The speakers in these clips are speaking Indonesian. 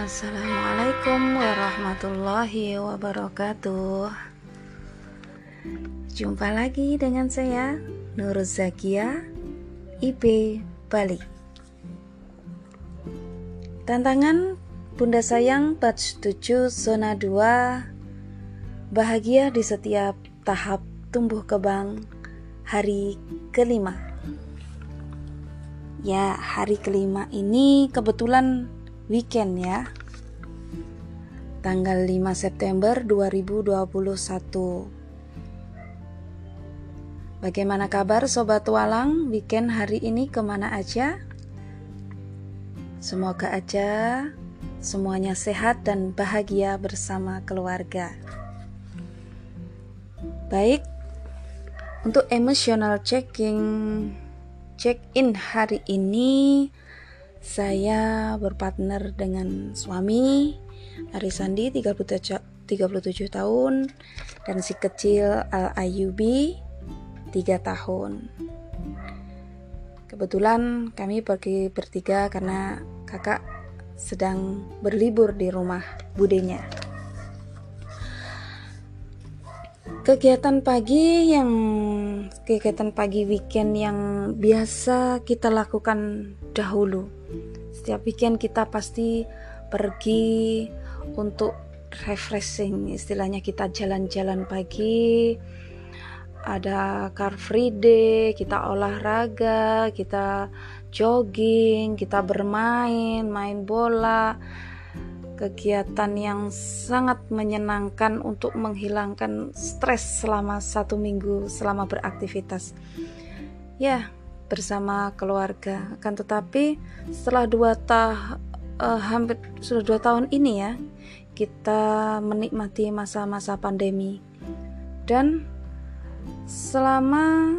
Assalamualaikum warahmatullahi wabarakatuh. Jumpa lagi dengan saya Nur Zakia IP Bali. Tantangan Bunda Sayang Batch 7 Zona 2 Bahagia di setiap tahap tumbuh kembang hari kelima. Ya hari kelima ini kebetulan weekend ya. Tanggal 5 September 2021. Bagaimana kabar Sobat Walang? Weekend hari ini ke mana aja? Semoga aja semuanya sehat dan bahagia bersama keluarga. Baik, untuk emotional checking check-in hari ini saya berpartner dengan suami Arisandi 37, 37 tahun dan si kecil Al Ayubi 3 tahun. Kebetulan kami pergi bertiga karena kakak sedang berlibur di rumah budenya. Kegiatan pagi yang kegiatan pagi weekend yang biasa kita lakukan dahulu. Setiap weekend kita pasti pergi untuk refreshing istilahnya kita jalan-jalan pagi ada car free day kita olahraga kita jogging kita bermain main bola. Kegiatan yang sangat menyenangkan untuk menghilangkan stres selama satu minggu selama beraktivitas. Ya bersama keluarga. Akan tetapi setelah dua tahun uh, hampir sudah dua tahun ini ya kita menikmati masa-masa pandemi dan selama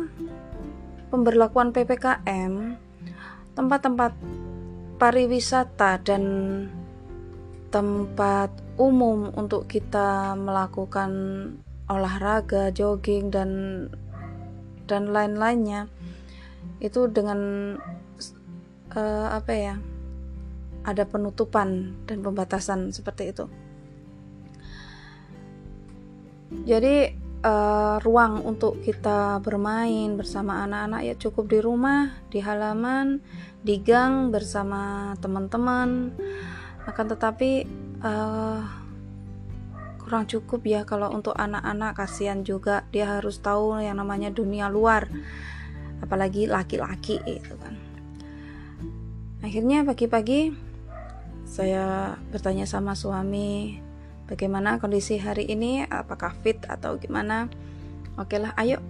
pemberlakuan ppkm tempat-tempat pariwisata dan tempat umum untuk kita melakukan olahraga, jogging dan dan lain-lainnya itu dengan uh, apa ya ada penutupan dan pembatasan seperti itu. Jadi uh, ruang untuk kita bermain bersama anak-anak ya cukup di rumah di halaman di gang bersama teman-teman. Akan tetapi uh, kurang cukup ya kalau untuk anak-anak kasihan juga dia harus tahu yang namanya dunia luar apalagi laki-laki itu kan. Akhirnya pagi-pagi saya bertanya sama suami bagaimana kondisi hari ini? Apakah fit atau gimana? Oke lah ayo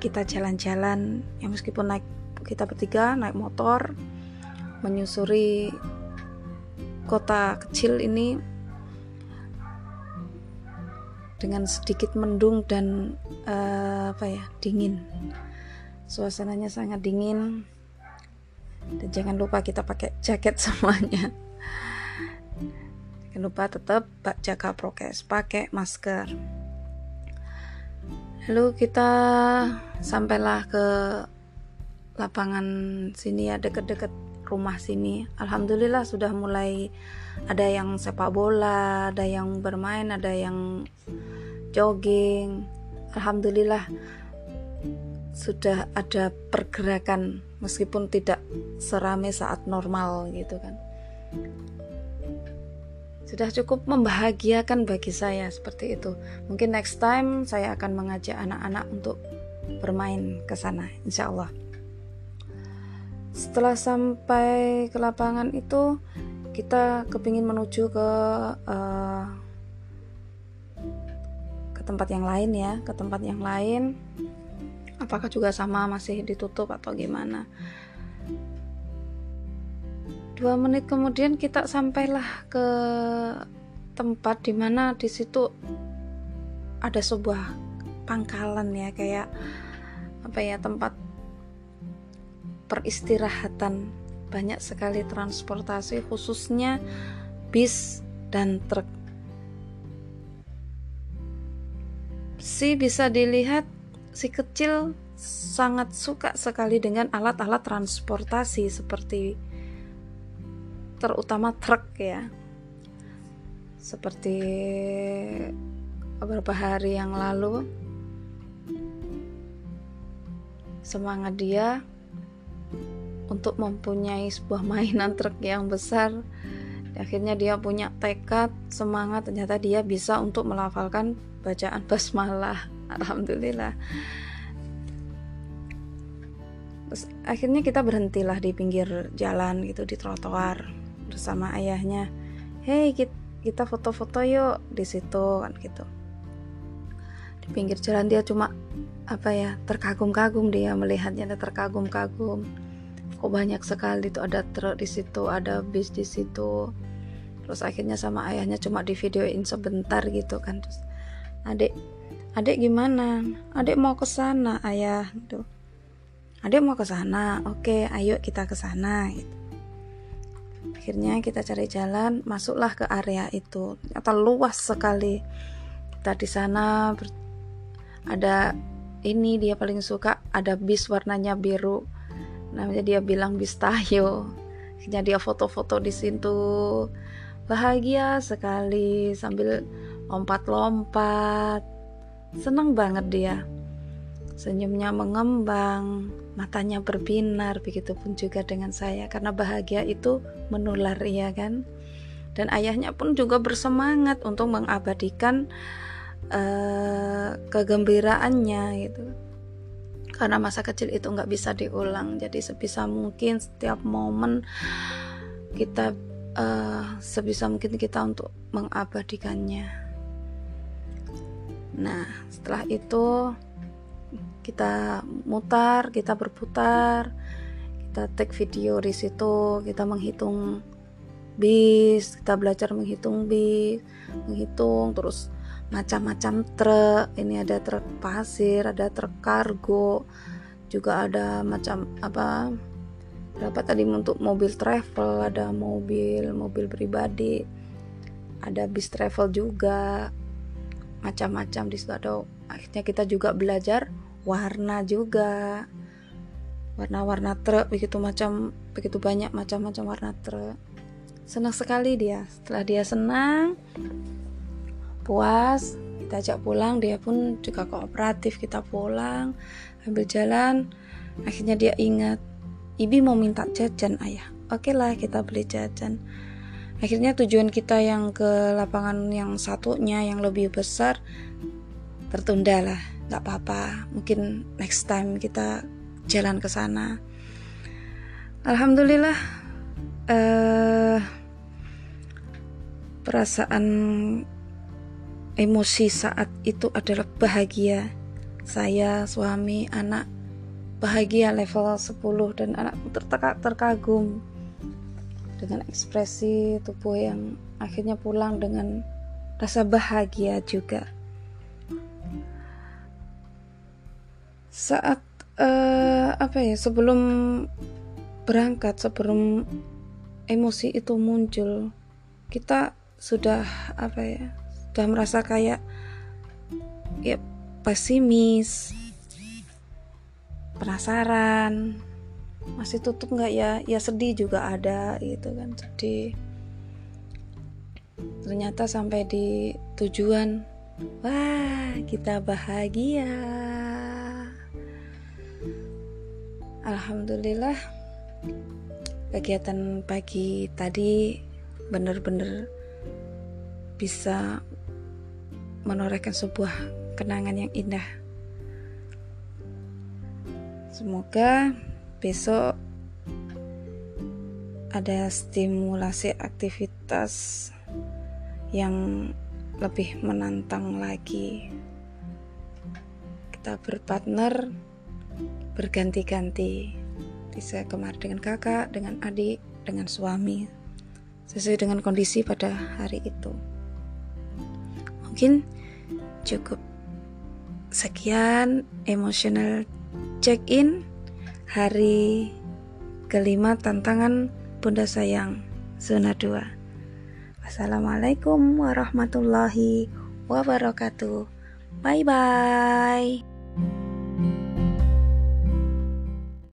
kita jalan-jalan. Ya meskipun naik kita bertiga naik motor menyusuri kota kecil ini dengan sedikit mendung dan uh, apa ya dingin suasananya sangat dingin. Dan jangan lupa kita pakai jaket semuanya. Jangan lupa tetap jaga prokes pakai masker. Lalu kita sampailah ke lapangan sini ya deket-deket rumah sini. Alhamdulillah sudah mulai ada yang sepak bola ada yang bermain ada yang jogging. Alhamdulillah sudah ada pergerakan meskipun tidak serame saat normal gitu kan. Sudah cukup membahagiakan bagi saya seperti itu. Mungkin next time saya akan mengajak anak-anak untuk bermain ke sana insya Allah. Setelah sampai ke lapangan itu kita kepingin menuju ke uh, ke tempat yang lain ya ke tempat yang lain apakah juga sama masih ditutup atau gimana? Dua menit kemudian kita sampailah ke tempat di mana di situ ada sebuah pangkalan ya kayak apa ya tempat peristirahatan. Banyak sekali transportasi khususnya bis dan truk. Si bisa dilihat si kecil sangat suka sekali dengan alat-alat transportasi seperti terutama truk ya. Seperti beberapa hari yang lalu semangat dia untuk mempunyai sebuah mainan truk yang besar. Akhirnya dia punya tekad semangat ternyata dia bisa untuk melafalkan bacaan basmalah alhamdulillah. Terus akhirnya kita berhentilah di pinggir jalan gitu di trotoar bersama ayahnya. Hei kita foto-foto yuk di situ kan gitu. Di pinggir jalan dia cuma apa ya terkagum-kagum dia melihatnya terkagum-kagum. Kok banyak sekali tuh ada truk di situ ada bis di situ. Terus akhirnya sama ayahnya cuma di videoin sebentar gitu kan. Terus adik adik gimana? Adik mau ke sana ayah gitu. Adik mau ke sana? Oke ayo kita ke sana gitu. Akhirnya kita cari jalan masuklah ke area itu. Ternyata luas sekali. Kita di sana ada ini dia paling suka ada bis warnanya biru. Namanya dia bilang bis tayo. Akhirnya dia foto-foto di situ. Bahagia sekali sambil lompat-lompat. Senang banget dia. Senyumnya mengembang matanya berbinar begitupun juga dengan saya karena bahagia itu menular ya kan? Dan ayahnya pun juga bersemangat untuk mengabadikan uh, kegembiraannya gitu. Karena masa kecil itu nggak bisa diulang jadi sebisa mungkin setiap momen kita uh, sebisa mungkin kita untuk mengabadikannya. Nah, setelah itu kita mutar, kita berputar, kita take video di situ, kita menghitung bis, kita belajar menghitung bis, menghitung terus macam-macam truk. Ini ada truk pasir, ada truk kargo, juga ada macam apa berapa tadi untuk mobil travel ada mobil mobil pribadi ada bis travel juga macam-macam di situ. Ada akhirnya kita juga belajar warna juga. Warna-warna truk begitu macam begitu banyak macam-macam warna truk. Senang sekali dia. Setelah dia senang puas kita ajak pulang dia pun juga kooperatif kita pulang ambil jalan. Akhirnya dia ingat Ibi mau minta jajan ayah. Oke lah kita beli jajan. Akhirnya tujuan kita yang ke lapangan yang satunya yang lebih besar tertunda lah. Gak apa-apa. Mungkin next time kita jalan ke sana. Alhamdulillah. Uh, perasaan emosi saat itu adalah bahagia. Saya, suami, anak bahagia level 10 dan tertekak terkagum dengan ekspresi tubuh yang akhirnya pulang dengan rasa bahagia juga. Saat uh, apa ya sebelum berangkat sebelum emosi itu muncul kita sudah apa ya sudah merasa kayak ya pesimis penasaran masih tutup nggak ya? Ya sedih juga ada gitu kan sedih. Ternyata sampai di tujuan wah kita bahagia. Alhamdulillah kegiatan pagi tadi benar-benar bisa menorehkan sebuah kenangan yang indah. Semoga besok ada stimulasi aktivitas yang lebih menantang lagi. Kita berpartner berganti-ganti. Bisa kemarin dengan kakak, dengan adik, dengan suami. Sesuai dengan kondisi pada hari itu. Mungkin cukup sekian emosional check-in hari kelima tantangan Bunda Sayang zona 2 Wassalamualaikum warahmatullahi wabarakatuh. Bye bye